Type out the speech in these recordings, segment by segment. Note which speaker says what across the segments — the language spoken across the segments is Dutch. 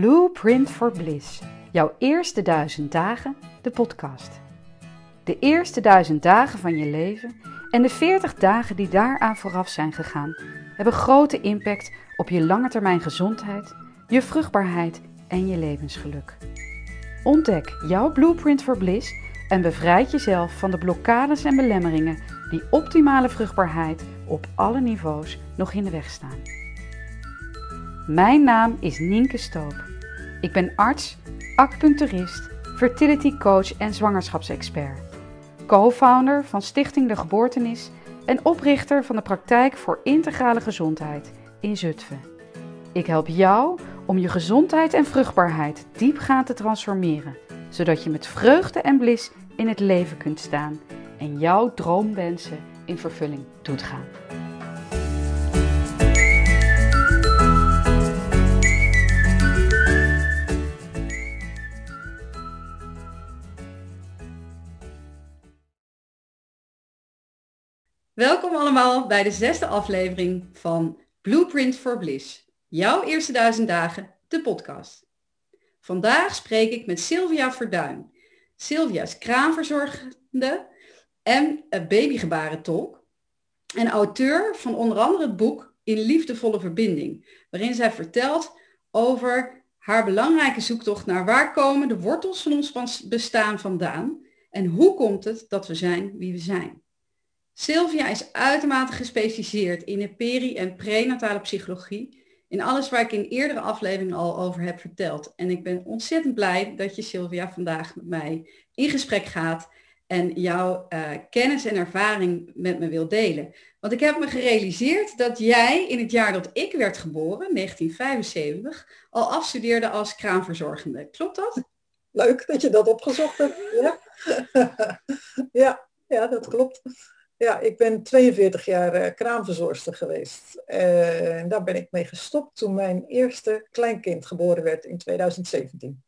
Speaker 1: Blueprint for Bliss. Jouw eerste duizend dagen, de podcast. De eerste duizend dagen van je leven en de 40 dagen die daaraan vooraf zijn gegaan, hebben grote impact op je lange termijn gezondheid, je vruchtbaarheid en je levensgeluk. Ontdek jouw Blueprint for Bliss en bevrijd jezelf van de blokkades en belemmeringen die optimale vruchtbaarheid op alle niveaus nog in de weg staan. Mijn naam is Nienke Stoop. Ik ben arts, acupuncturist, fertility coach en zwangerschapsexpert. Co-founder van Stichting De Geboortenis en oprichter van de praktijk voor integrale gezondheid in Zutphen. Ik help jou om je gezondheid en vruchtbaarheid diepgaand te transformeren, zodat je met vreugde en blis in het leven kunt staan en jouw droomwensen in vervulling doet gaan. Welkom allemaal bij de zesde aflevering van Blueprint for Bliss. Jouw eerste duizend dagen, de podcast. Vandaag spreek ik met Sylvia Verduin. Sylvia is kraamverzorgende en babygebarentolk. En auteur van onder andere het boek In Liefdevolle Verbinding. Waarin zij vertelt over haar belangrijke zoektocht naar waar komen de wortels van ons bestaan vandaan. En hoe komt het dat we zijn wie we zijn. Sylvia is uitermate gespecialiseerd in de peri- en prenatale psychologie. In alles waar ik in eerdere afleveringen al over heb verteld. En ik ben ontzettend blij dat je Sylvia vandaag met mij in gesprek gaat en jouw uh, kennis en ervaring met me wil delen. Want ik heb me gerealiseerd dat jij in het jaar dat ik werd geboren, 1975, al afstudeerde als kraamverzorgende. Klopt dat?
Speaker 2: Leuk dat je dat opgezocht hebt. Ja, ja, ja dat klopt. Ja, ik ben 42 jaar uh, kraamverzorgster geweest. Uh, en daar ben ik mee gestopt toen mijn eerste kleinkind geboren werd in 2017.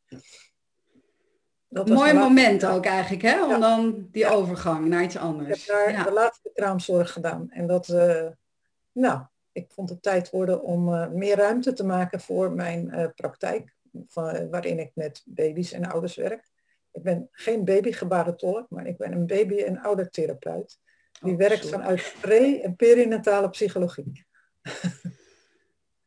Speaker 1: Dat Mooi moment ook eigenlijk, hè? Om dan die overgang naar iets anders.
Speaker 2: Ik heb daar de laatste kraamzorg gedaan. En dat, uh, nou, ik vond het tijd worden om meer ruimte te maken voor mijn praktijk. Van, waarin ik met baby's en ouders werk. Ik ben geen babygebarentolk, maar ik ben een baby- en oudertherapeut. Die oh, werkt vanuit pre- en perinatale psychologie.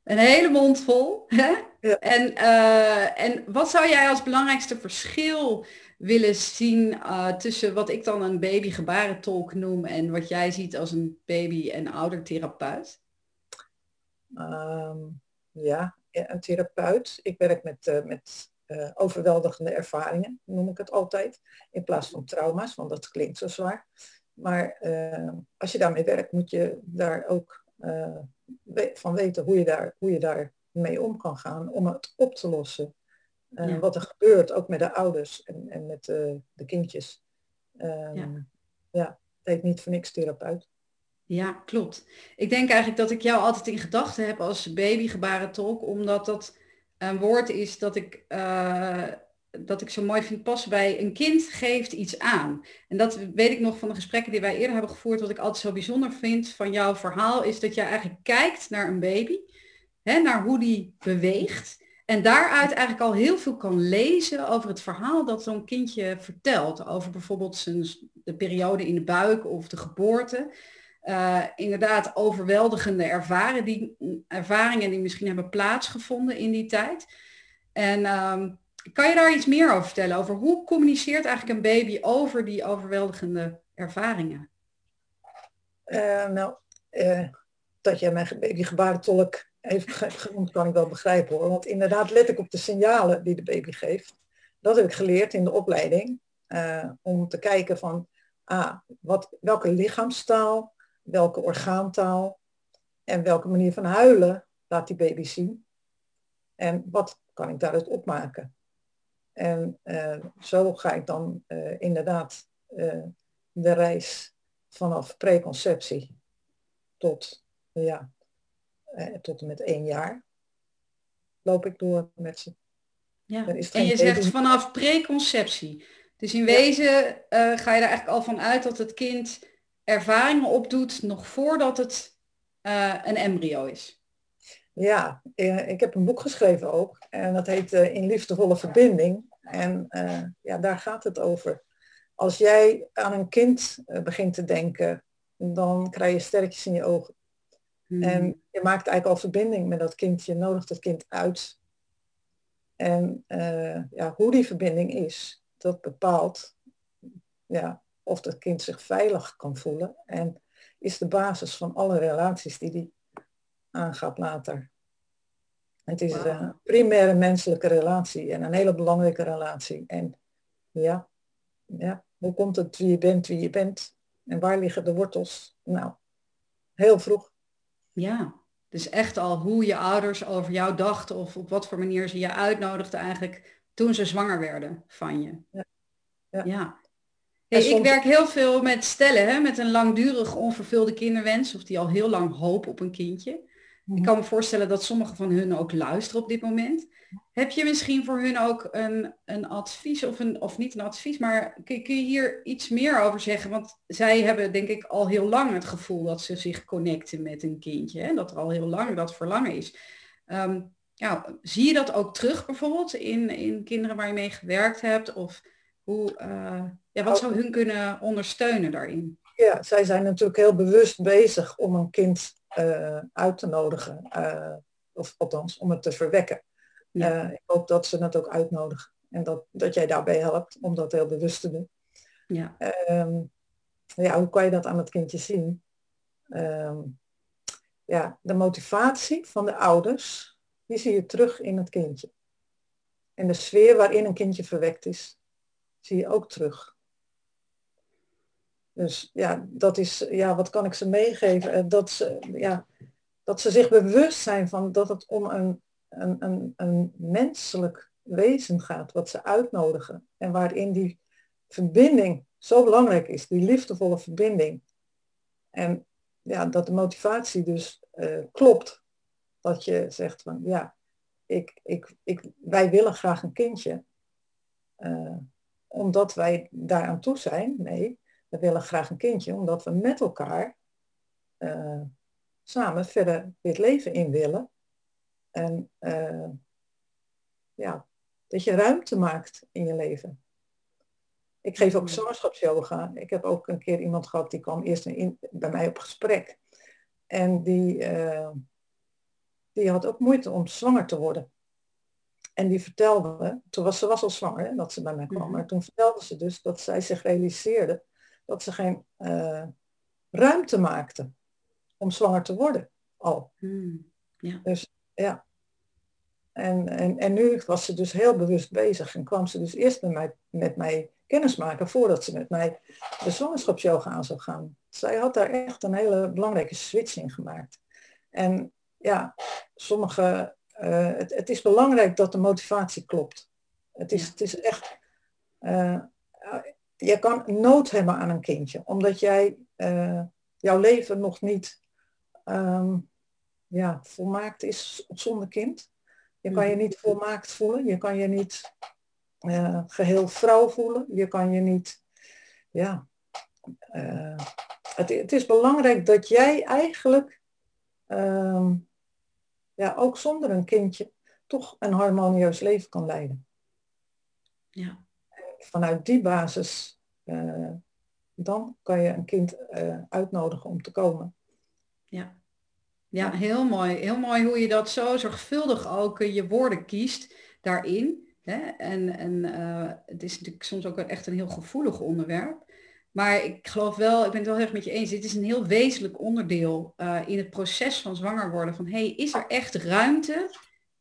Speaker 1: Een hele mond vol. Hè? Ja. En, uh, en wat zou jij als belangrijkste verschil willen zien uh, tussen wat ik dan een babygebarentolk noem en wat jij ziet als een baby- en oudertherapeut?
Speaker 2: Um, ja, een therapeut. Ik werk met, uh, met overweldigende ervaringen, noem ik het altijd, in plaats van trauma's, want dat klinkt zo zwaar. Maar uh, als je daarmee werkt, moet je daar ook uh, van weten hoe je, daar, hoe je daar mee om kan gaan om het op te lossen. Uh, ja. Wat er gebeurt, ook met de ouders en, en met de kindjes. Um, ja. ja, het heet niet voor niks therapeut.
Speaker 1: Ja, klopt. Ik denk eigenlijk dat ik jou altijd in gedachten heb als babygebarentolk, omdat dat een woord is dat ik dat ik zo mooi vind passen bij een kind geeft iets aan. En dat weet ik nog van de gesprekken die wij eerder hebben gevoerd. Wat ik altijd zo bijzonder vind van jouw verhaal is dat jij eigenlijk kijkt naar een baby. Hè, naar hoe die beweegt. En daaruit eigenlijk al heel veel kan lezen over het verhaal dat zo'n kindje vertelt. Over bijvoorbeeld zijn, de periode in de buik of de geboorte. Uh, inderdaad overweldigende die, ervaringen die misschien hebben plaatsgevonden in die tijd. En um, kan je daar iets meer over vertellen? Over hoe communiceert eigenlijk een baby over die overweldigende ervaringen?
Speaker 2: Uh, nou, uh, dat jij mijn babygebarentolk heeft genoemd, kan ik wel begrijpen hoor. Want inderdaad let ik op de signalen die de baby geeft. Dat heb ik geleerd in de opleiding. Uh, om te kijken van ah, wat, welke lichaamstaal, welke orgaantaal en welke manier van huilen laat die baby zien. En wat kan ik daaruit opmaken? En uh, zo ga ik dan uh, inderdaad uh, de reis vanaf preconceptie tot, ja, tot en met één jaar loop ik door met ze.
Speaker 1: Ja. En je zegt vanaf preconceptie. Dus in wezen ga je er eigenlijk al van uit dat het kind ervaringen opdoet nog voordat het een embryo is.
Speaker 2: Ja, eh, ik heb een boek geschreven ook. En dat heet uh, In liefdevolle verbinding. En uh, ja, daar gaat het over. Als jij aan een kind begint te denken, dan krijg je sterretjes in je ogen. Hmm. En je maakt eigenlijk al verbinding met dat kind. Je nodigt het kind uit. En ja, hoe die verbinding is, dat bepaalt ja, of dat kind zich veilig kan voelen. En is de basis van alle relaties die die aangaat later. Het is een primaire menselijke relatie en een hele belangrijke relatie. En ja, ja, hoe komt het wie je bent, wie je bent? En waar liggen de wortels? Nou, heel vroeg.
Speaker 1: Ja, dus echt al hoe je ouders over jou dachten of op wat voor manier ze je uitnodigden eigenlijk toen ze zwanger werden van je. Ja. ja. ja. Ik werk heel veel met stellen, hè, met een langdurig onvervulde kinderwens of die al heel lang hoop op een kindje. Ik mhm. kan me voorstellen dat sommige van hun ook luisteren op dit moment. Heb je misschien voor hun ook een, een advies of, een, of niet een advies, maar kun, kun, je hier iets meer over zeggen? Want zij hebben denk ik al heel lang het gevoel dat ze zich connecten met een kindje. Hè? Dat er al heel lang dat verlangen is. Ehm, ja, zie je dat ook terug bijvoorbeeld in, in kinderen waar je mee gewerkt hebt? Of hoe, uh, ja, wat zou hun kunnen ondersteunen daarin?
Speaker 2: Ja, zij zijn natuurlijk heel bewust bezig om een kind uit te nodigen. Uh, of althans, om het te verwekken. Ja. ik hoop dat ze het ook uitnodigen. En dat, dat jij daarbij helpt om dat heel bewust te doen. Ja. Um, ja, hoe kan je dat aan het kindje zien? Um, ja, de motivatie van de ouders, die zie je terug in het kindje. En de sfeer waarin een kindje verwekt is, zie je ook terug. Dus ja, dat is, ja, wat kan ik ze meegeven? Eh, dat ze, ja, dat ze zich bewust zijn van dat het om een, een, een, een menselijk wezen gaat, wat ze uitnodigen. En waarin die verbinding zo belangrijk is, die liefdevolle verbinding. En ja, dat de motivatie dus uh, klopt. Dat je zegt van ja, ik, ik, ik, wij willen graag een kindje. Uh, omdat wij daaraan toe zijn. Nee, we willen graag een kindje omdat we met elkaar uh, samen verder het leven in willen. En uh, ja, dat je ruimte maakt in je leven. Ik geef ook zwangerschapsyoga. Ik heb ook een keer iemand gehad die kwam eerst in, bij mij op gesprek. En die, uh, die had ook moeite om zwanger te worden. En die vertelde, toen was ze was al zwanger, hè, dat ze bij mij kwam, mhm. maar toen vertelde ze dus dat zij zich realiseerde dat ze geen uh, ruimte maakte om zwanger te worden al. Hmm. Ja. Dus ja. En, en, en nu was ze dus heel bewust bezig en kwam ze dus eerst met mij, met mij kennis maken voordat ze met mij de zwangerschapsyoga aan zou gaan. Zij had daar echt een hele belangrijke switch in gemaakt. En ja, sommige uh, het, het, is belangrijk dat de motivatie klopt. Het is, het is echt, uh, je kan nood hebben aan een kindje, omdat jij uh, jouw leven nog niet um, ja, volmaakt is zonder kind. Je kan je niet volmaakt voelen, je kan je niet geheel vrouw voelen, je kan je niet, ja, het, het, is belangrijk dat jij eigenlijk um, ja, ook zonder een kindje toch een harmonieus leven kan leiden. Ja. Vanuit die basis, uh, dan kan je een kind uh, uitnodigen om te komen.
Speaker 1: Ja. ja, heel mooi. Heel mooi hoe je dat zo zorgvuldig ook uh, je woorden kiest daarin. Hè? En, en het is natuurlijk soms ook echt een heel gevoelig onderwerp. Maar ik geloof wel, ik ben het wel heel erg met je eens, dit is een heel wezenlijk onderdeel in het proces van zwanger worden. Van hey, is er echt ruimte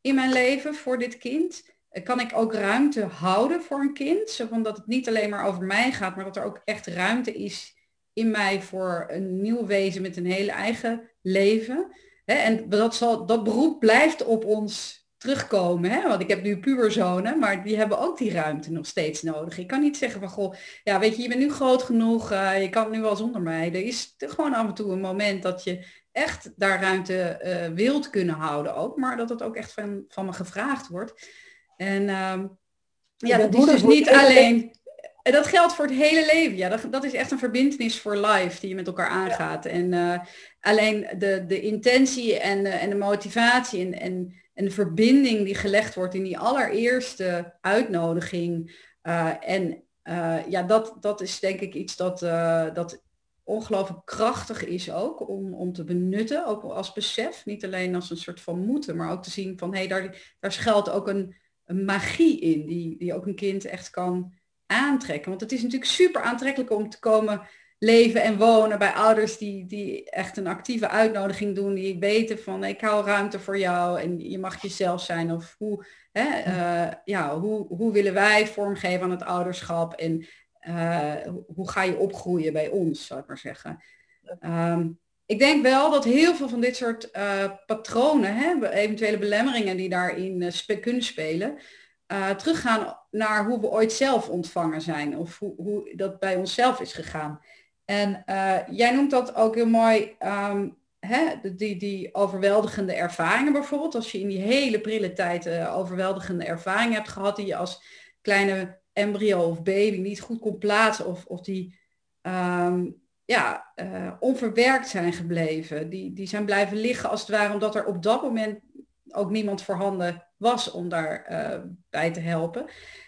Speaker 1: in mijn leven voor dit kind? Eh, kan ik ook ruimte houden voor een kind? Zo van dat het niet alleen maar over mij gaat, maar dat er ook echt ruimte is in mij voor een nieuw wezen met een hele eigen leven. en dat, zal, dat beroep blijft op ons terugkomen. Hè? Want ik heb nu puberzonen, maar die hebben ook die ruimte nog steeds nodig. Ik kan niet zeggen van, goh, ja, weet je, je bent nu groot genoeg, uh, je kan nu wel zonder mij. Er is gewoon af en toe een moment dat je echt daar ruimte uh, wilt kunnen houden ook, maar dat het ook echt van, van me gevraagd wordt. En uh, ja, dat is dus niet alleen... En dat geldt voor het hele leven. Ja, dat, dat is echt een verbindenis voor life die je met elkaar aangaat. En uh, alleen de, de intentie en, en de motivatie en, en, en de verbinding die gelegd wordt in die allereerste uitnodiging. Uh, en uh, ja, dat, dat is denk ik iets dat, dat ongelooflijk krachtig is ook om, om te benutten, ook als besef. Niet alleen als een soort van moeten, maar ook te zien van hé, hey, daar, daar schuilt ook een, een magie in die, die ook een kind echt kan aantrekken. Want het is natuurlijk super aantrekkelijk om te komen leven en wonen bij ouders die, die echt een actieve uitnodiging doen, die weten van ik hou ruimte voor jou en je mag jezelf zijn. Of hoe, hè, uh, ja, hoe, hoe willen wij vormgeven aan het ouderschap en uh, hoe ga je opgroeien bij ons, zou ik maar zeggen. Um, ik denk wel dat heel veel van dit soort uh, patronen, hè, eventuele belemmeringen die daarin spe kunnen spelen, uh, teruggaan naar hoe we ooit zelf ontvangen zijn of hoe, hoe dat bij onszelf is gegaan. En uh, jij noemt dat ook heel mooi, um, hè, die, die overweldigende ervaringen bijvoorbeeld. Als je in die hele prille tijd uh, overweldigende ervaringen hebt gehad die je als kleine embryo of baby niet goed kon plaatsen of, of die um, ja, onverwerkt zijn gebleven. Die, die zijn blijven liggen als het ware omdat er op dat moment ook niemand voorhanden was om daarbij uh, bij te helpen.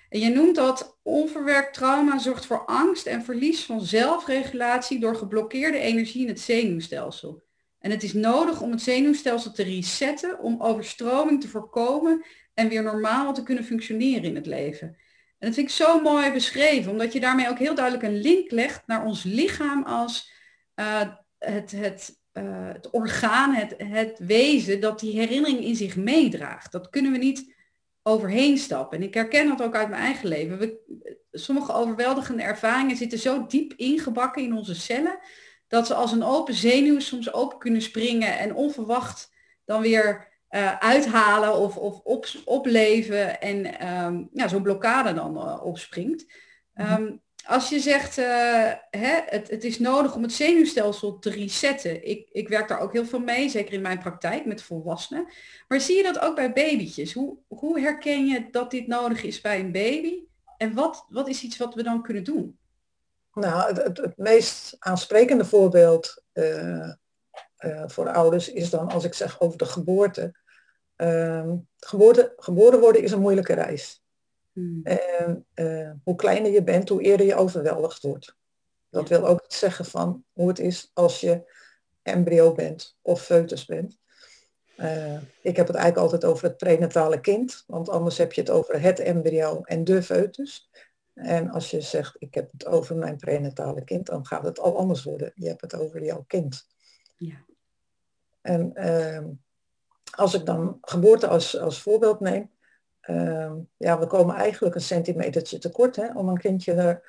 Speaker 1: En je noemt dat onverwerkt trauma zorgt voor angst en verlies van zelfregulatie door geblokkeerde energie in het zenuwstelsel. En het is nodig om het zenuwstelsel te resetten om overstroming te voorkomen en weer normaal te kunnen functioneren in het leven. Dat vind ik zo mooi beschreven, omdat je daarmee ook heel duidelijk een link legt naar ons lichaam als uh, het, het uh, het orgaan, het, het wezen, dat die herinnering in zich meedraagt. Dat kunnen we niet overheen stappen. En ik herken dat ook uit mijn eigen leven. We, sommige overweldigende ervaringen zitten zo diep ingebakken in onze cellen, dat ze als een open zenuw soms open kunnen springen en onverwacht dan weer uh, uithalen of, of op, opleven en um, ja, zo'n blokkade dan uh, opspringt. Um, als je zegt, uh, hè, het, het, is nodig om het zenuwstelsel te resetten. Ik, ik werk daar ook heel veel mee, zeker in mijn praktijk met volwassenen. Maar zie je dat ook bij babytjes? Hoe, hoe herken je dat dit nodig is bij een baby? En wat, wat is iets wat we dan kunnen doen?
Speaker 2: Nou, het, het, meest aansprekende voorbeeld uh, uh, voor ouders is dan als ik zeg over de geboorte. Ehm, geboorte geboren worden is een moeilijke reis. Hmm. En uh, hoe kleiner je bent, hoe eerder je overweldigd wordt. Dat wil ook zeggen van hoe het is als je embryo bent of foetus bent. Uh, ik heb het eigenlijk altijd over het prenatale kind, want anders heb je het over het embryo en de foetus. En als je zegt, ik heb het over mijn prenatale kind, dan gaat het al anders worden. Je hebt het over jouw kind. Ja. En uh, als ik dan geboorte als, als voorbeeld neem, uh, ja, we komen eigenlijk een centimetertje tekort hè, om een kindje er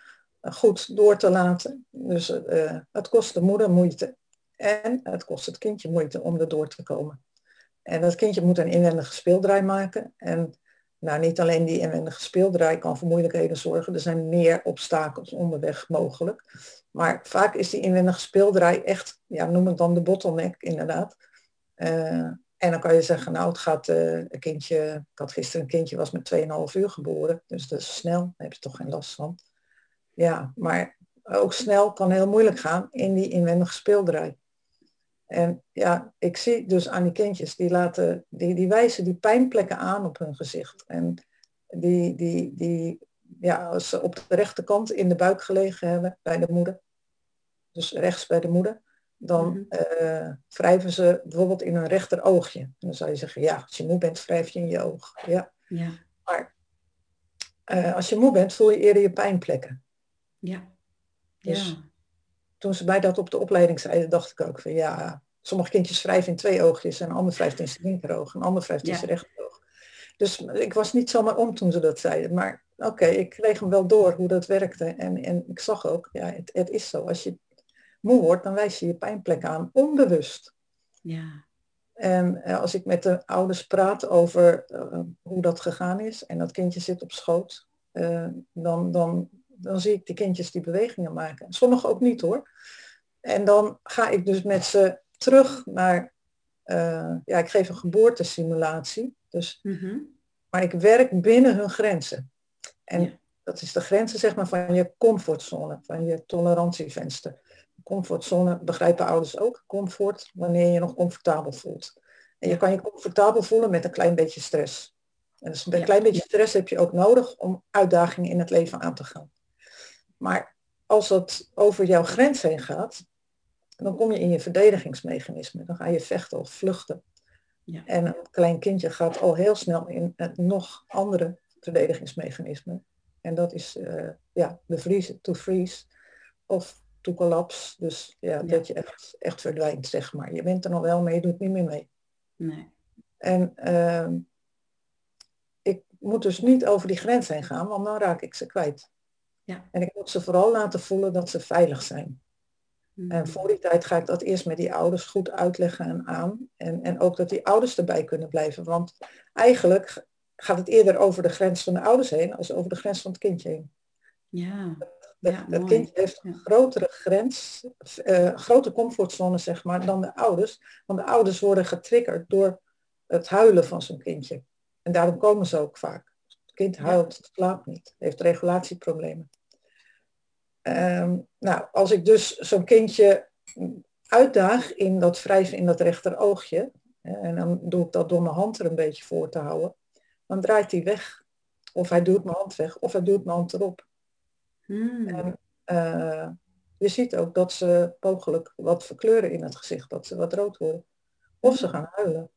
Speaker 2: goed door te laten. Dus uh, het kost de moeder moeite en het kost het kindje moeite om er door te komen. En dat kindje moet een inwendige speeldraai maken. En nou, niet alleen die inwendige speeldraai kan voor moeilijkheden zorgen. Er zijn meer obstakels onderweg mogelijk. Maar vaak is die inwendige speeldraai echt, ja, noem het dan de bottleneck inderdaad. Uh, en dan kan je zeggen, nou het gaat uh, een kindje, ik had gisteren een kindje was met 2,5 uur geboren, dus dat is snel, daar heb je toch geen last van. Ja, maar ook snel kan heel moeilijk gaan in die inwendige speeldraai. En ja, ik zie dus aan die kindjes, die, laten, die, die wijzen die pijnplekken aan op hun gezicht. En die, die, die, ja, als ze op de rechterkant in de buik gelegen hebben bij de moeder, dus rechts bij de moeder, dan uh, wrijven ze bijvoorbeeld in hun rechter oogje. En dan zou je zeggen, ja, als je moe bent, wrijf je in je oog. Ja. ja. Maar uh, als je moe bent, voel je eerder je pijnplekken. Ja. Dus ja. toen ze mij dat op de opleiding zeiden, dacht ik ook van ja, sommige kindjes wrijven in twee oogjes en een ander wrijft in zijn linkeroog, een ander wrijft in zijn rechteroog. Dus ik was niet zomaar om toen ze dat zeiden. Maar oké, okay, ik kreeg hem wel door hoe dat werkte. En, en ik zag ook, ja, het, het is zo. Als je moe wordt, dan wijs je je pijnplek aan, onbewust. Ja. En eh, als ik met de ouders praat over uh, hoe dat gegaan is en dat kindje zit op schoot, uh, dan, dan, dan zie ik die kindjes die bewegingen maken. Sommigen ook niet hoor. En dan ga ik dus met ze terug naar, ja, ik geef een geboortesimulatie. Dus, mm -hmm. Maar ik werk binnen hun grenzen. En dat is de grenzen zeg maar, van je comfortzone, van je tolerantievenster. Comfortzone begrijpen ouders ook. Comfort, wanneer je je nog comfortabel voelt. En je kan je comfortabel voelen met een klein beetje stress. En dus een klein beetje stress heb je ook nodig om uitdagingen in het leven aan te gaan. Maar als het over jouw grens heen gaat, dan kom je in je verdedigingsmechanisme. Dan ga je vechten of vluchten. Ja. En een klein kindje gaat al heel snel in het nog andere verdedigingsmechanisme. En dat is uh, ja, bevriezen, to freeze of to collapse. Dus ja, dat je echt, echt verdwijnt, zeg maar. Je bent er nog wel mee, je doet niet meer mee.
Speaker 1: Nee.
Speaker 2: En uh, ik moet dus niet over die grens heen gaan, want dan raak ik ze kwijt.
Speaker 1: Ja.
Speaker 2: En ik moet ze vooral laten voelen dat ze veilig zijn. Mm. En voor die tijd ga ik dat eerst met die ouders goed uitleggen en aan. En, en ook dat die ouders erbij kunnen blijven. Want eigenlijk gaat het eerder over de grens van de ouders heen als over de grens van het kindje heen.
Speaker 1: Ja.
Speaker 2: Het, kindje heeft een grotere grens, uh, grote comfortzone zeg maar, dan de ouders. Want de ouders worden getriggerd door het huilen van zo'n kindje. En daarom komen ze ook vaak. Het kind huilt, het slaapt niet, heeft regulatieproblemen. Ehm, nou, als ik dus zo'n kindje uitdaag in dat wrijven in dat rechteroogje, en dan doe ik dat door mijn hand er een beetje voor te houden, dan draait hij weg. Of hij doet mijn hand weg, of hij doet mijn hand erop.
Speaker 1: Hmm.
Speaker 2: En, uh, je ziet ook dat ze mogelijk wat verkleuren in het gezicht, dat ze wat rood worden. Of ze gaan huilen.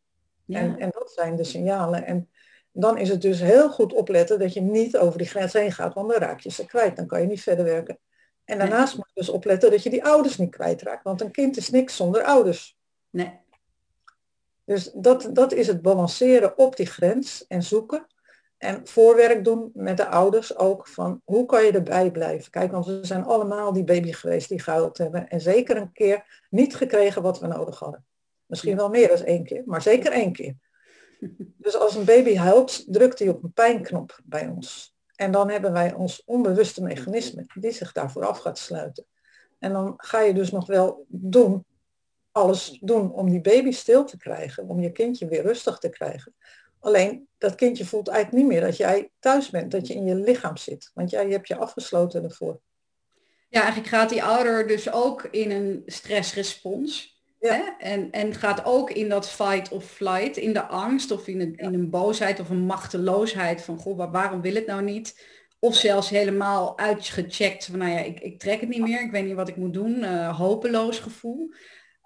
Speaker 2: Ja. En, en dat zijn de signalen. En dan is het dus heel goed opletten dat je niet over die grens heen gaat, want dan raak je ze kwijt. Dan kan je niet verder werken. En daarnaast moet je dus opletten dat je die ouders niet kwijtraakt, want een kind is niks zonder ouders.
Speaker 1: Nee.
Speaker 2: Dus dat, dat is het balanceren op die grens en zoeken. En voorwerk doen met de ouders ook van hoe kan je erbij blijven. Kijk, want we zijn allemaal die baby geweest die gehuild hebben. En zeker een keer niet gekregen wat we nodig hadden. Misschien wel meer dan één keer, maar zeker één keer. Dus als een baby huilt, drukt hij op een pijnknop bij ons. En dan hebben wij ons onbewuste mechanisme die zich daarvoor af gaat sluiten. En dan ga je dus nog wel doen, alles doen om die baby stil te krijgen, om je kindje weer rustig te krijgen. Alleen dat kindje voelt eigenlijk niet meer dat jij thuis bent, dat je in je lichaam zit. Want jij hebt je afgesloten ervoor.
Speaker 1: Ja, eigenlijk gaat die ouder dus ook in een stressrespons.
Speaker 2: Ja.
Speaker 1: Hè? En, en gaat ook in dat fight of flight, in de angst of in een, in een boosheid of een machteloosheid van goh, waarom wil het nou niet? Of zelfs helemaal uitgecheckt van nou ja, ik, ik trek het niet meer, ik weet niet wat ik moet doen, uh, hopeloos gevoel.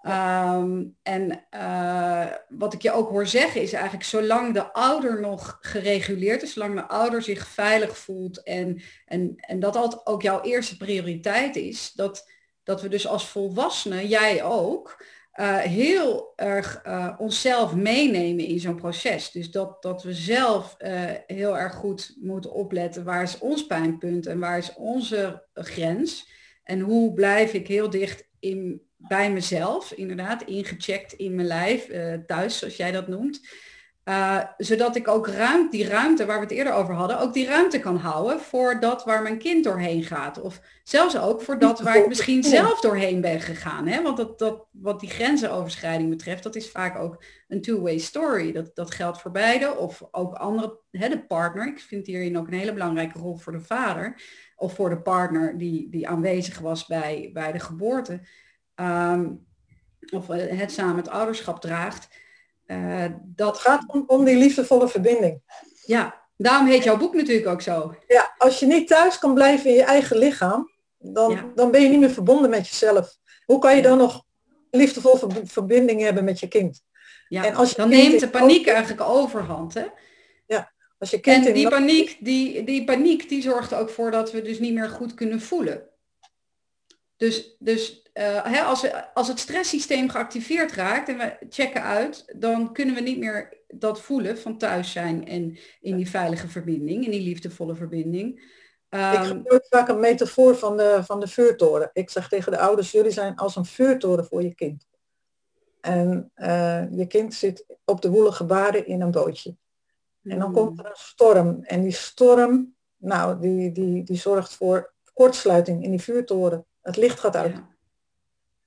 Speaker 1: Ehm, en uh, wat ik je ook hoor zeggen is eigenlijk zolang de ouder nog gereguleerd is, zolang de ouder zich veilig voelt en, en, en dat altijd ook jouw eerste prioriteit is, dat, dat we dus als volwassenen, jij ook, uh, heel erg uh, onszelf meenemen in zo'n proces. Dus dat, dat we zelf heel erg goed moeten opletten waar is ons pijnpunt en waar is onze grens. En hoe blijf ik heel dicht in, bij mezelf, inderdaad, ingecheckt in mijn lijf, thuis zoals jij dat noemt. Uh, zodat ik ook ruimte, die ruimte waar we het eerder over hadden, ook die ruimte kan houden voor dat waar mijn kind doorheen gaat. Of zelfs ook voor dat waar ik misschien zelf doorheen ben gegaan. Hè? Want dat, dat, wat die grenzenoverschrijding betreft, dat is vaak ook een two-way story. Dat, dat geldt voor beide of ook andere, hè, de partner. Ik vind hierin ook een hele belangrijke rol voor de vader. Of voor de partner die, die aanwezig was bij, bij de geboorte. Um, of het samen het ouderschap draagt.
Speaker 2: Uh, dat gaat om, om die liefdevolle verbinding.
Speaker 1: Ja, daarom heet jouw boek natuurlijk ook zo.
Speaker 2: Ja, als je niet thuis kan blijven in je eigen lichaam, dan, ja. dan ben je niet meer verbonden met jezelf. Hoe kan je dan nog liefdevolle verbinding hebben met je kind?
Speaker 1: Ja, en als je dan neemt de paniek over... eigenlijk overhand. Hè?
Speaker 2: Ja, als je kind
Speaker 1: en die paniek, die, die paniek die zorgt er ook voor dat we dus niet meer goed kunnen voelen. Dus, dus uh, hè, als, we, als het stresssysteem geactiveerd raakt en we checken uit, dan kunnen we niet meer dat voelen van thuis zijn en in die veilige verbinding, in die liefdevolle verbinding.
Speaker 2: Um, ik gebruik vaak een metafoor van de, van de vuurtoren. Ik zeg tegen de ouders, jullie zijn als een vuurtoren voor je kind. En uh, je kind zit op de woelige baren in een bootje. En dan komt er een storm. En die storm, nou, die, die, die zorgt voor kortsluiting in die vuurtoren. Het licht gaat uit. Ja.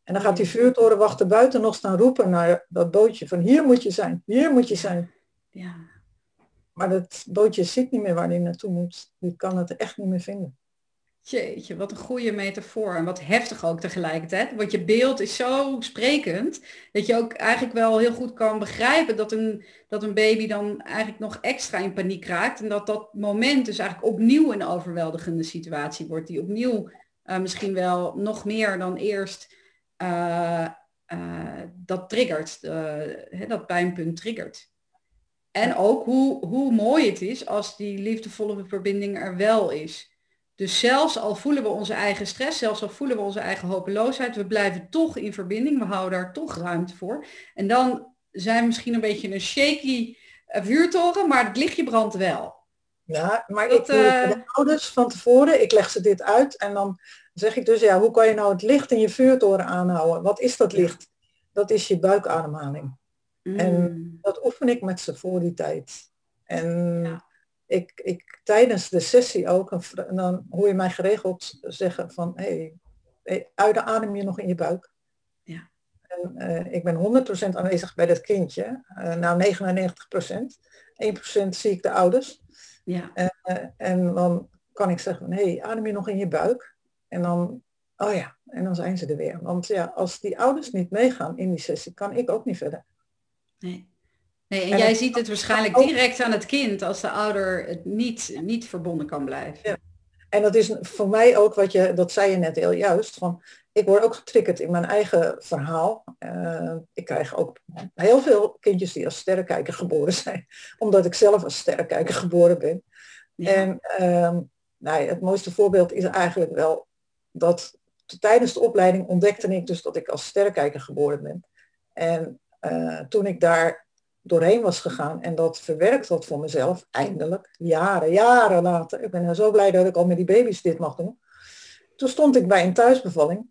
Speaker 2: En dan gaat die vuurtorenwachter buiten nog staan roepen naar dat bootje van hier moet je zijn, hier moet je zijn.
Speaker 1: Ja.
Speaker 2: Maar dat bootje ziet niet meer waar hij naartoe moet. Die kan het echt niet meer vinden.
Speaker 1: Jeetje, wat een goede metafoor en wat heftig ook tegelijkertijd. Want je beeld is zo sprekend dat je ook eigenlijk wel heel goed kan begrijpen dat een, dat een baby dan eigenlijk nog extra in paniek raakt. En dat dat moment dus eigenlijk opnieuw een overweldigende situatie wordt. Die opnieuw uh, misschien wel nog meer dan eerst uh, uh, dat triggert, dat pijnpunt triggert. En ook hoe, hoe mooi het is als die liefdevolle verbinding er wel is. Dus zelfs al voelen we onze eigen stress, zelfs al voelen we onze eigen hopeloosheid, we blijven toch in verbinding, we houden daar toch ruimte voor. En dan zijn we misschien een beetje een shaky vuurtoren, maar het lichtje brandt wel.
Speaker 2: Ja, maar dat, ik uh... de ouders van tevoren, ik leg ze dit uit en dan zeg ik dus, ja, hoe kan je nou het licht in je vuurtoren aanhouden? Wat is dat licht? Dat is je buikademhaling. En mm. dat oefen ik met ze voor die tijd. En ja. ik, ik tijdens de sessie ook, en dan hoor je mij geregeld zeggen van, hé, hey, adem je nog in je buik? Ja. En uh, ik ben 100% aanwezig bij dat kindje. Uh, nou, 99%. 1% zie ik de ouders. Ja. En, uh, en dan kan ik zeggen, hé, hey, adem je nog in je buik? En dan, oh ja, en dan zijn ze er weer. Want ja, als die ouders niet meegaan in die sessie, kan ik ook niet verder.
Speaker 1: Nee. Nee, en, jij ziet het waarschijnlijk direct aan het kind als de ouder het niet, niet verbonden kan blijven. Ja.
Speaker 2: En dat is voor mij ook wat je, dat zei je net heel juist, van ik word ook getriggerd in mijn eigen verhaal. Uh, ik krijg ook heel veel kindjes die als sterrenkijker geboren zijn, omdat ik zelf als sterrenkijker geboren ben. Ja. En uh, nou ja, het mooiste voorbeeld is eigenlijk wel dat tijdens de opleiding ontdekte ik dus dat ik als sterrenkijker geboren ben. En uh, toen ik daar doorheen was gegaan en dat verwerkt had voor mezelf, eindelijk, jaren, jaren later, ik ben zo blij dat ik al met die baby's dit mag doen. Toen stond ik bij een thuisbevalling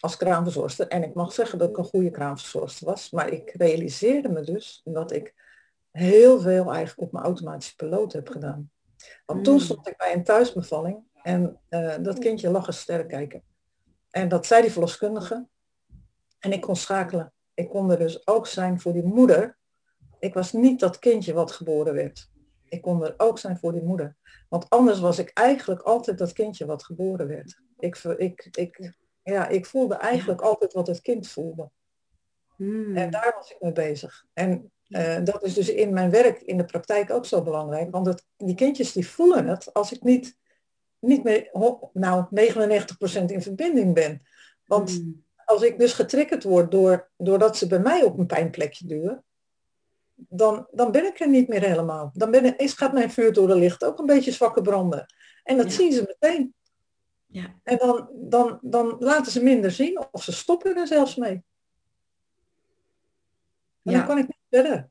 Speaker 2: als kraamverzorgster en ik mag zeggen dat ik een goede kraamverzorgster was, maar ik realiseerde me dus dat ik heel veel eigenlijk op mijn automatische piloot heb gedaan. Want toen hmm. stond ik bij een thuisbevalling en uh, dat kindje lag een sterk kijken. En dat zei die verloskundige. En ik kon schakelen. Ik kon er dus ook zijn voor die moeder. Ik was niet dat kindje wat geboren werd. Ik kon er ook zijn voor die moeder. Want anders was ik eigenlijk altijd dat kindje wat geboren werd. Ik, ik, ik, ja, ik voelde eigenlijk altijd wat het kind voelde. Hmm. En daar was ik mee bezig. En uh, dat is dus in mijn werk in de praktijk ook zo belangrijk. Want het, die kindjes die voelen het als ik niet, niet meer nou, 99% in verbinding ben. Want hmm als ik dus getriggerd word door, doordat ze bij mij op een pijnplekje duwen, dan, dan ben ik er niet meer helemaal. Dan ben ik, is, gaat mijn vuur door de licht ook een beetje zwakke branden. En dat zien ze meteen. Ja. En dan, dan, dan laten ze minder zien of ze stoppen er zelfs mee. En ja. dan kan ik niet verder.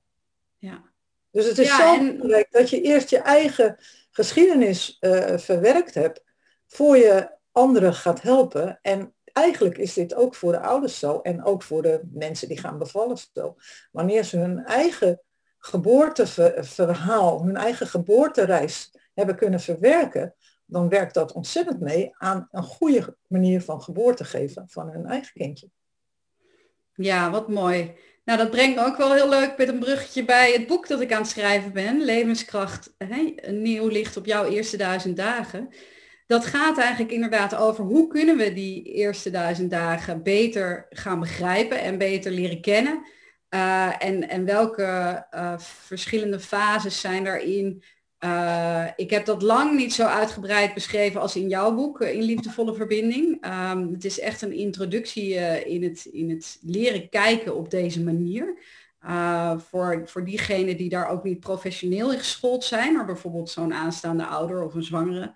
Speaker 2: Ja. Dus het is ja, zo belangrijk dat je eerst je eigen geschiedenis uh, verwerkt hebt, voor je anderen gaat helpen. En eigenlijk is dit ook voor de ouders zo en ook voor de mensen die gaan bevallen zo. Wanneer ze hun eigen geboorteverhaal, hun eigen geboortereis hebben kunnen verwerken, dan werkt dat ontzettend mee aan een goede manier van geboorte geven van hun eigen kindje.
Speaker 1: Ja, wat mooi. Nou, dat brengt me ook wel heel leuk met een bruggetje bij het boek dat ik aan het schrijven ben, Levenskracht, hè? een nieuw licht op jouw eerste duizend dagen dat gaat eigenlijk inderdaad over hoe kunnen we die eerste duizend dagen beter gaan begrijpen en beter leren kennen. Uh, en, en welke uh, verschillende fases zijn daarin. Uh, ik heb dat lang niet zo uitgebreid beschreven als in jouw boek, In Liefdevolle Verbinding. Um, het is echt een introductie in, het, in het leren kijken op deze manier. voor, voor diegenen die daar ook niet professioneel in geschoold zijn, maar bijvoorbeeld zo'n aanstaande ouder of een zwangere.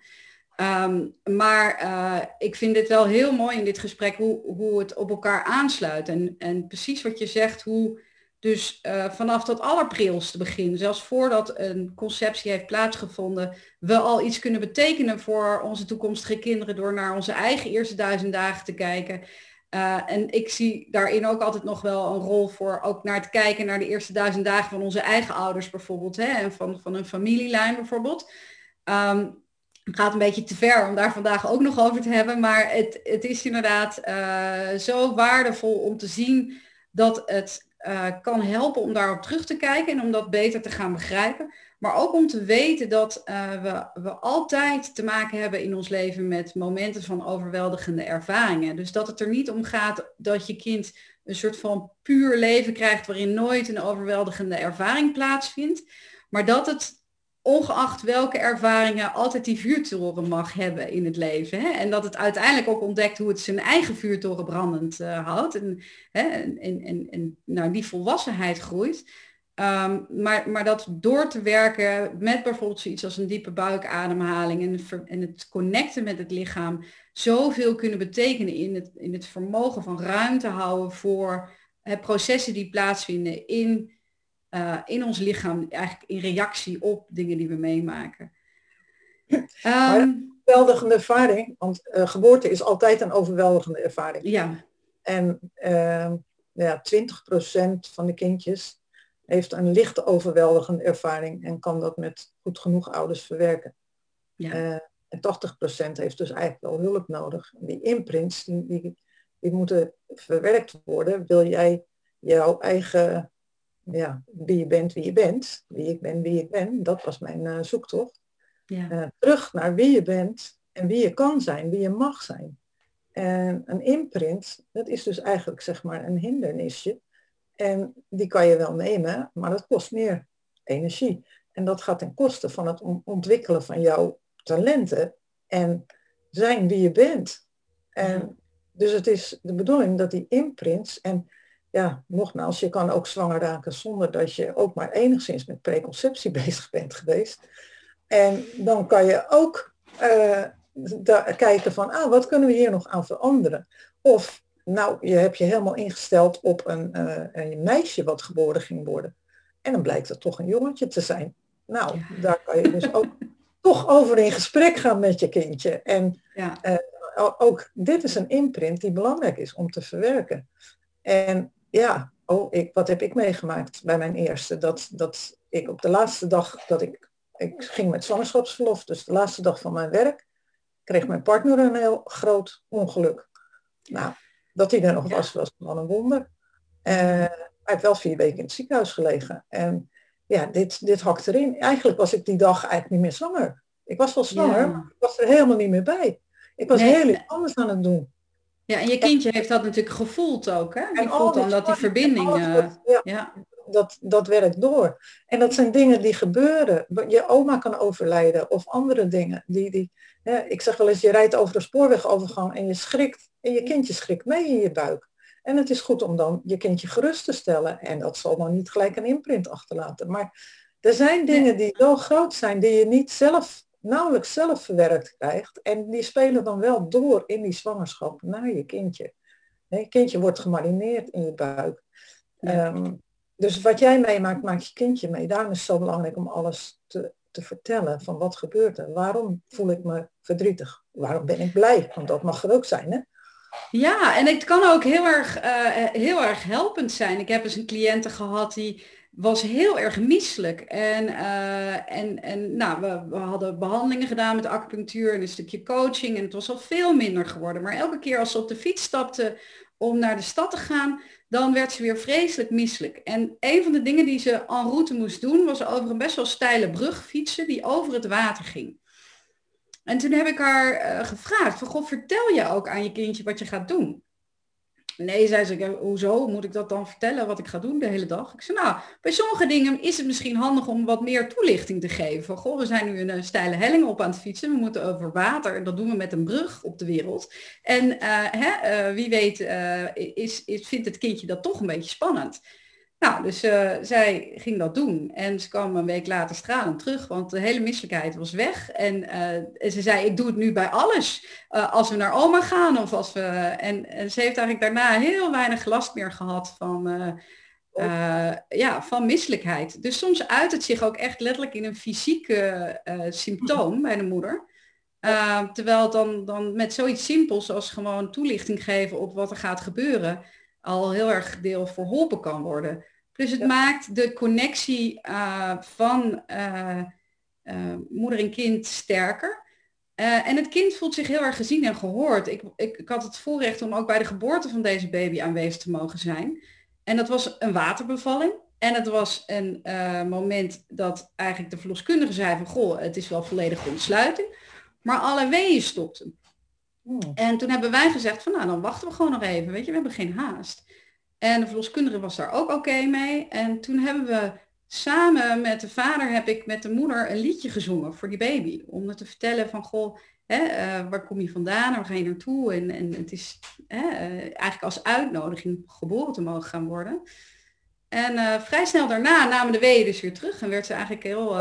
Speaker 1: Um, maar uh, ik vind het wel heel mooi in dit gesprek hoe, hoe het op elkaar aansluit. En, en precies wat je zegt, hoe dus uh, vanaf dat allerprilste begin, zelfs voordat een conceptie heeft plaatsgevonden, we al iets kunnen betekenen voor onze toekomstige kinderen door naar onze eigen eerste duizend dagen te kijken. Uh, en ik zie daarin ook altijd nog wel een rol voor ook naar te kijken naar de eerste duizend dagen van onze eigen ouders bijvoorbeeld. Hè, en van, van een familielijn bijvoorbeeld. Het gaat een beetje te ver om daar vandaag ook nog over te hebben, maar het, het is inderdaad uh, zo waardevol om te zien dat het kan helpen om daarop terug te kijken en om dat beter te gaan begrijpen. Maar ook om te weten dat we, we altijd te maken hebben in ons leven met momenten van overweldigende ervaringen. Dus dat het er niet om gaat dat je kind een soort van puur leven krijgt waarin nooit een overweldigende ervaring plaatsvindt. Maar dat het ongeacht welke ervaringen altijd die vuurtoren mag hebben in het leven. Hè? En dat het uiteindelijk ook ontdekt hoe het zijn eigen vuurtoren brandend uh, houdt. En, hè, en, en, en naar die volwassenheid groeit. Ehm, maar, maar dat door te werken met bijvoorbeeld zoiets als een diepe buikademhaling en en het connecten met het lichaam zoveel kunnen betekenen in het, in het vermogen van ruimte houden voor hè, processen die plaatsvinden in uh, in ons lichaam, eigenlijk in reactie op dingen die we meemaken.
Speaker 2: Um, een overweldigende ervaring, want uh, geboorte is altijd een overweldigende ervaring.
Speaker 1: Ja.
Speaker 2: En uh, ja, 20% van de kindjes heeft een lichte overweldigende ervaring en kan dat met goed genoeg ouders verwerken. Ja. Uh, en 80% heeft dus eigenlijk wel hulp nodig. Die imprints, die, die, die moeten verwerkt worden. Wil jij jouw eigen ja, wie je bent, wie je bent. Wie ik ben, wie ik ben. Dat was mijn uh, zoektocht. Ja. Uh, terug naar wie je bent en wie je kan zijn, wie je mag zijn. En een imprint, dat is dus eigenlijk zeg maar een hindernisje. En die kan je wel nemen, maar dat kost meer energie. En dat gaat ten koste van het ontwikkelen van jouw talenten en zijn wie je bent. En dus het is de bedoeling dat die imprints en ja, nogmaals, je kan ook zwanger raken zonder dat je ook maar enigszins met preconceptie bezig bent geweest. En dan kan je ook uh, kijken van, ah, wat kunnen we hier nog aan veranderen? Of, nou, je hebt je helemaal ingesteld op een, uh, een meisje wat geboren ging worden. En dan blijkt het toch een jongetje te zijn. Nou, daar kan je dus ook toch over in gesprek gaan met je kindje. En ja. uh, ook dit is een imprint die belangrijk is om te verwerken. En ja, oh, ik, wat heb ik meegemaakt bij mijn eerste? Dat, dat ik op de laatste dag dat ik, ik ging met zwangerschapsverlof, dus de laatste dag van mijn werk, kreeg mijn partner een heel groot ongeluk. Nou, dat hij er nog was, was wel een wonder. Uh, hij heeft wel vier weken in het ziekenhuis gelegen. En ja, dit, dit hakt erin. Eigenlijk was ik die dag eigenlijk niet meer zwanger. Ik was wel zwanger, maar ik was er helemaal niet meer bij. Ik was heel iets anders aan het doen.
Speaker 1: Ja, en je kindje heeft dat natuurlijk gevoeld ook, hè? Die voelt dan dat die verbinding... Uh,
Speaker 2: ja, Dat, dat werkt door. En dat zijn dingen die gebeuren. Je oma kan overlijden of andere dingen. Die, die, hè, ik zeg wel eens, je rijdt over een spoorwegovergang en je schrikt. En je kindje schrikt mee in je buik. En het is goed om dan je kindje gerust te stellen. En dat zal dan niet gelijk een imprint achterlaten. Maar er zijn dingen die zo groot zijn die je niet zelf nauwelijks zelf verwerkt krijgt. En die spelen dan wel door in die zwangerschap naar je kindje. Je kindje wordt gemarineerd in je buik. Ehm, dus wat jij meemaakt, maakt je kindje mee. Daarom is het zo belangrijk om alles te, te vertellen van wat gebeurt er. Waarom voel ik me verdrietig? Waarom ben ik blij? Want dat mag er ook zijn, hè?
Speaker 1: Ja, en het kan ook heel erg, uh, heel erg helpend zijn. Ik heb eens een cliënte gehad die was heel erg misselijk. En, uh, en, en nou, we, we, hadden behandelingen gedaan met acupunctuur en een stukje coaching. En het was al veel minder geworden. Maar elke keer als ze op de fiets stapte om naar de stad te gaan, dan werd ze weer vreselijk misselijk. En een van de dingen die ze en route moest doen, was over een best wel steile brug fietsen die over het water ging. En toen heb ik haar uh, gevraagd, van God, vertel je ook aan je kindje wat je gaat doen? Nee, zei ze, hoezo moet ik dat dan vertellen wat ik ga doen de hele dag? Ik zei, nou, bij sommige dingen is het misschien handig om wat meer toelichting te geven. Goh, we zijn nu een, steile helling op aan het fietsen. We moeten over water. En dat doen we met een brug op de wereld. En uh, hè, uh, wie weet is, is, vindt het kindje dat toch een beetje spannend. Nou, dus uh, zij ging dat doen. En ze kwam een week later stralend terug, want de hele misselijkheid was weg. En, uh, ze zei, ik doe het nu bij alles. Uh, als we naar oma gaan of als we... En, en, ze heeft eigenlijk daarna heel weinig last meer gehad van, ja, van misselijkheid. Dus soms uit het zich ook echt letterlijk in een fysieke symptoom bij de moeder. terwijl dan, dan met zoiets simpels als gewoon toelichting geven op wat er gaat gebeuren al heel erg deel verholpen kan worden. Dus het maakt de connectie uh, van uh, uh, moeder en kind sterker. en het kind voelt zich heel erg gezien en gehoord. Ik, ik, ik, had het voorrecht om ook bij de geboorte van deze baby aanwezig te mogen zijn. En dat was een waterbevalling. En het was een moment dat eigenlijk de verloskundige zei van goh, het is wel volledige ontsluiting. Maar alle weeën stopten. Hmm. En toen hebben wij gezegd van nou dan wachten we gewoon nog even. Weet je, we hebben geen haast. En de verloskundige was daar ook oké mee. En toen hebben we samen met de vader heb ik met de moeder een liedje gezongen voor die baby. Om het te vertellen van goh, hè, uh, waar kom je vandaan en waar ga je naartoe? En, en het is hè, uh, eigenlijk als uitnodiging geboren te mogen gaan worden. En uh, vrij snel daarna namen de weeën dus weer terug en werd ze eigenlijk heel,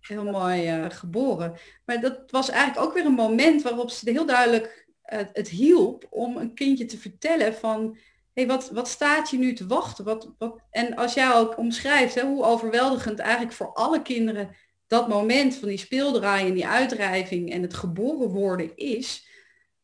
Speaker 1: heel mooi geboren. Maar dat was eigenlijk ook weer een moment waarop ze heel duidelijk het hielp om een kindje te vertellen van hey, wat, wat staat je nu te wachten? Wat, wat, en als jij ook omschrijft hè, hoe overweldigend eigenlijk voor alle kinderen dat moment van die speeldraai en die uitdrijving en het geboren worden is,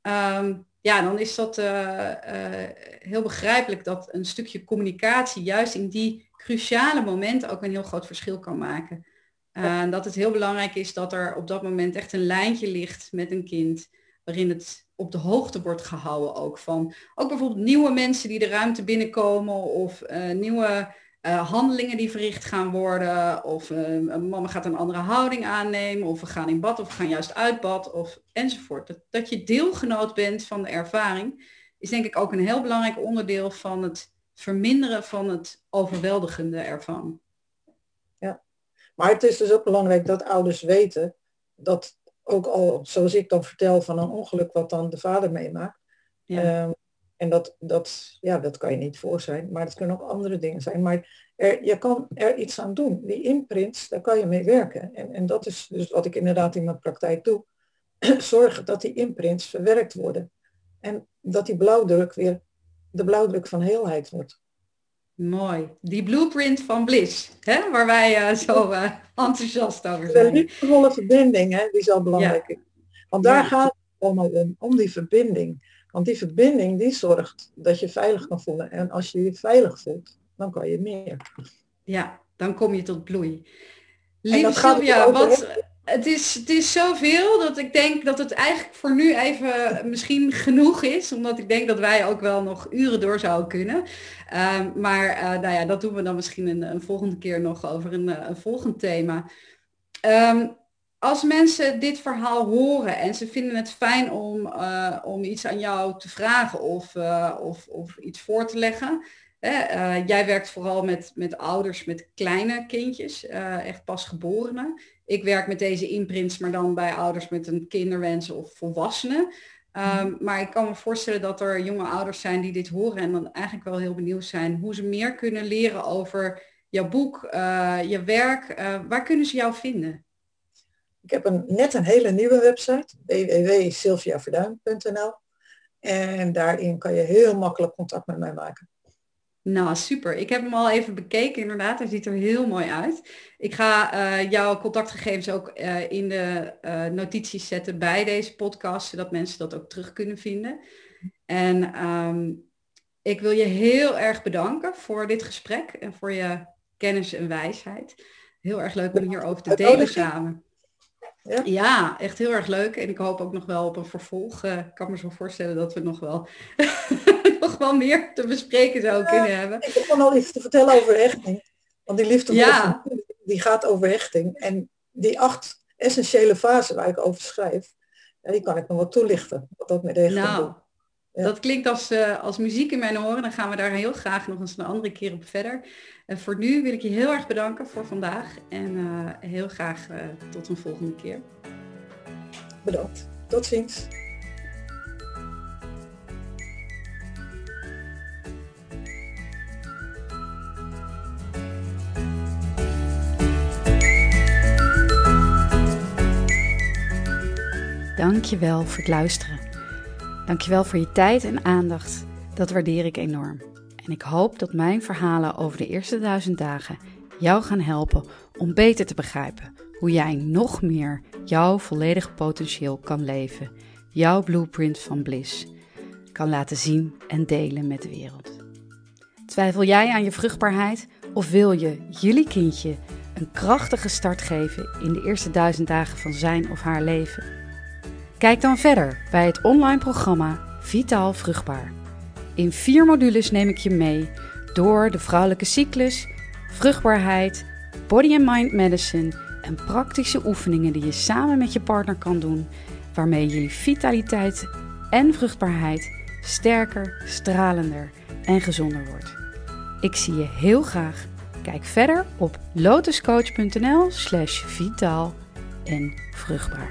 Speaker 1: um, ja, dan is dat uh, uh, heel begrijpelijk dat een stukje communicatie juist in die cruciale momenten ook een heel groot verschil kan maken. Uh, dat het heel belangrijk is dat er op dat moment echt een lijntje ligt met een kind waarin het op de hoogte wordt gehouden ook van ook bijvoorbeeld nieuwe mensen die de ruimte binnenkomen of uh, nieuwe uh, handelingen die verricht gaan worden of uh, mama gaat een andere houding aannemen of we gaan in bad of we gaan juist uit bad of enzovoort. Dat, dat je deelgenoot bent van de ervaring is denk ik ook een heel belangrijk onderdeel van het verminderen van het overweldigende ervan.
Speaker 2: Ja, maar het is dus ook belangrijk dat ouders weten dat ook al, zoals ik dan vertel, van een ongeluk wat dan de vader meemaakt. Ja. Ehm, en dat, dat, ja, dat kan je niet voor zijn, maar het kunnen ook andere dingen zijn. Maar er, je kan er iets aan doen. Die imprints, daar kan je mee werken. En, en dat is dus wat ik inderdaad in mijn praktijk doe. Zorgen dat die imprints verwerkt worden. En dat die blauwdruk weer de blauwdruk van heelheid wordt.
Speaker 1: Mooi. Die blueprint van Bliss, hè? waar wij uh, zo uh, enthousiast over zijn.
Speaker 2: De liefdevolle verbinding, hè? die is al belangrijk. Ja. Want daar ja. gaat het allemaal om, om die verbinding. Want die verbinding die zorgt dat je veilig kan voelen. En als je je veilig voelt, dan kan je meer.
Speaker 1: Ja, dan kom je tot bloei. Lieve Sylvia, wat, het is, het is zoveel dat ik denk dat het eigenlijk voor nu even misschien genoeg is. Omdat ik denk dat wij ook wel nog uren door zouden kunnen. Uh, maar uh, nou ja, dat doen we dan misschien een, een volgende keer nog over een, eh, een volgend thema. Um, als mensen dit verhaal horen en ze vinden het fijn om, uh, om iets aan jou te vragen of, of, of iets voor te leggen. Uh, jij werkt vooral met, met ouders met kleine kindjes, uh, echt pasgeborenen. Ik werk met deze imprints, maar dan bij ouders met een kinderwens of volwassenen. Um, maar ik kan me voorstellen dat er jonge ouders zijn die dit horen en dan eigenlijk wel heel benieuwd zijn hoe ze meer kunnen leren over jouw boek, uh, je werk. waar kunnen ze jou vinden?
Speaker 2: Ik heb een, net een hele nieuwe website, www.sylviaverduin.nl. En daarin kan je heel makkelijk contact met mij maken.
Speaker 1: Nou, super. Ik heb hem al even bekeken, inderdaad. Hij ziet er heel mooi uit. Ik ga uh, jouw contactgegevens ook uh, in de uh, notities zetten bij deze podcast, zodat mensen dat ook terug kunnen vinden. En um, ik wil je heel erg bedanken voor dit gesprek en voor je kennis en wijsheid. Heel erg leuk om hierover te delen samen. Ja. ja. echt heel erg leuk. En ik hoop ook nog wel op een vervolg. ik kan me zo voorstellen dat we nog wel nog wel meer te bespreken zou ja, kunnen hebben.
Speaker 2: Ik heb al iets te vertellen over hechting. Want die liefde ja. die gaat over hechting. En die acht essentiële fasen waar ik over schrijf, die kan ik nog wel toelichten. Wat dat met hechting nou,
Speaker 1: ja. Dat klinkt als, uh, als muziek in mijn oren. Dan gaan we daar heel graag nog eens een andere keer op verder. En voor nu wil ik je heel erg bedanken voor vandaag. En uh, heel graag uh, tot een volgende keer.
Speaker 2: Bedankt. Tot ziens.
Speaker 3: Dankjewel voor het luisteren. Dankjewel voor je tijd en aandacht. Dat waardeer ik enorm. En ik hoop dat mijn verhalen over de eerste duizend dagen jou gaan helpen om beter te begrijpen hoe jij nog meer jouw volledige potentieel kan leven. Jouw blueprint van bliss kan laten zien en delen met de wereld. Twijfel jij aan je vruchtbaarheid of wil je jullie kindje een krachtige start geven in de eerste duizend dagen van zijn of haar leven? Kijk dan verder bij het online programma Vitaal Vruchtbaar. In vier modules neem ik je mee
Speaker 1: door de vrouwelijke cyclus, vruchtbaarheid, body and mind medicine en praktische oefeningen die je samen met je partner kan doen, waarmee jullie vitaliteit en vruchtbaarheid sterker, stralender en gezonder wordt. Ik zie je heel graag. Kijk verder op lotuscoach.nl/slash vitaal en vruchtbaar.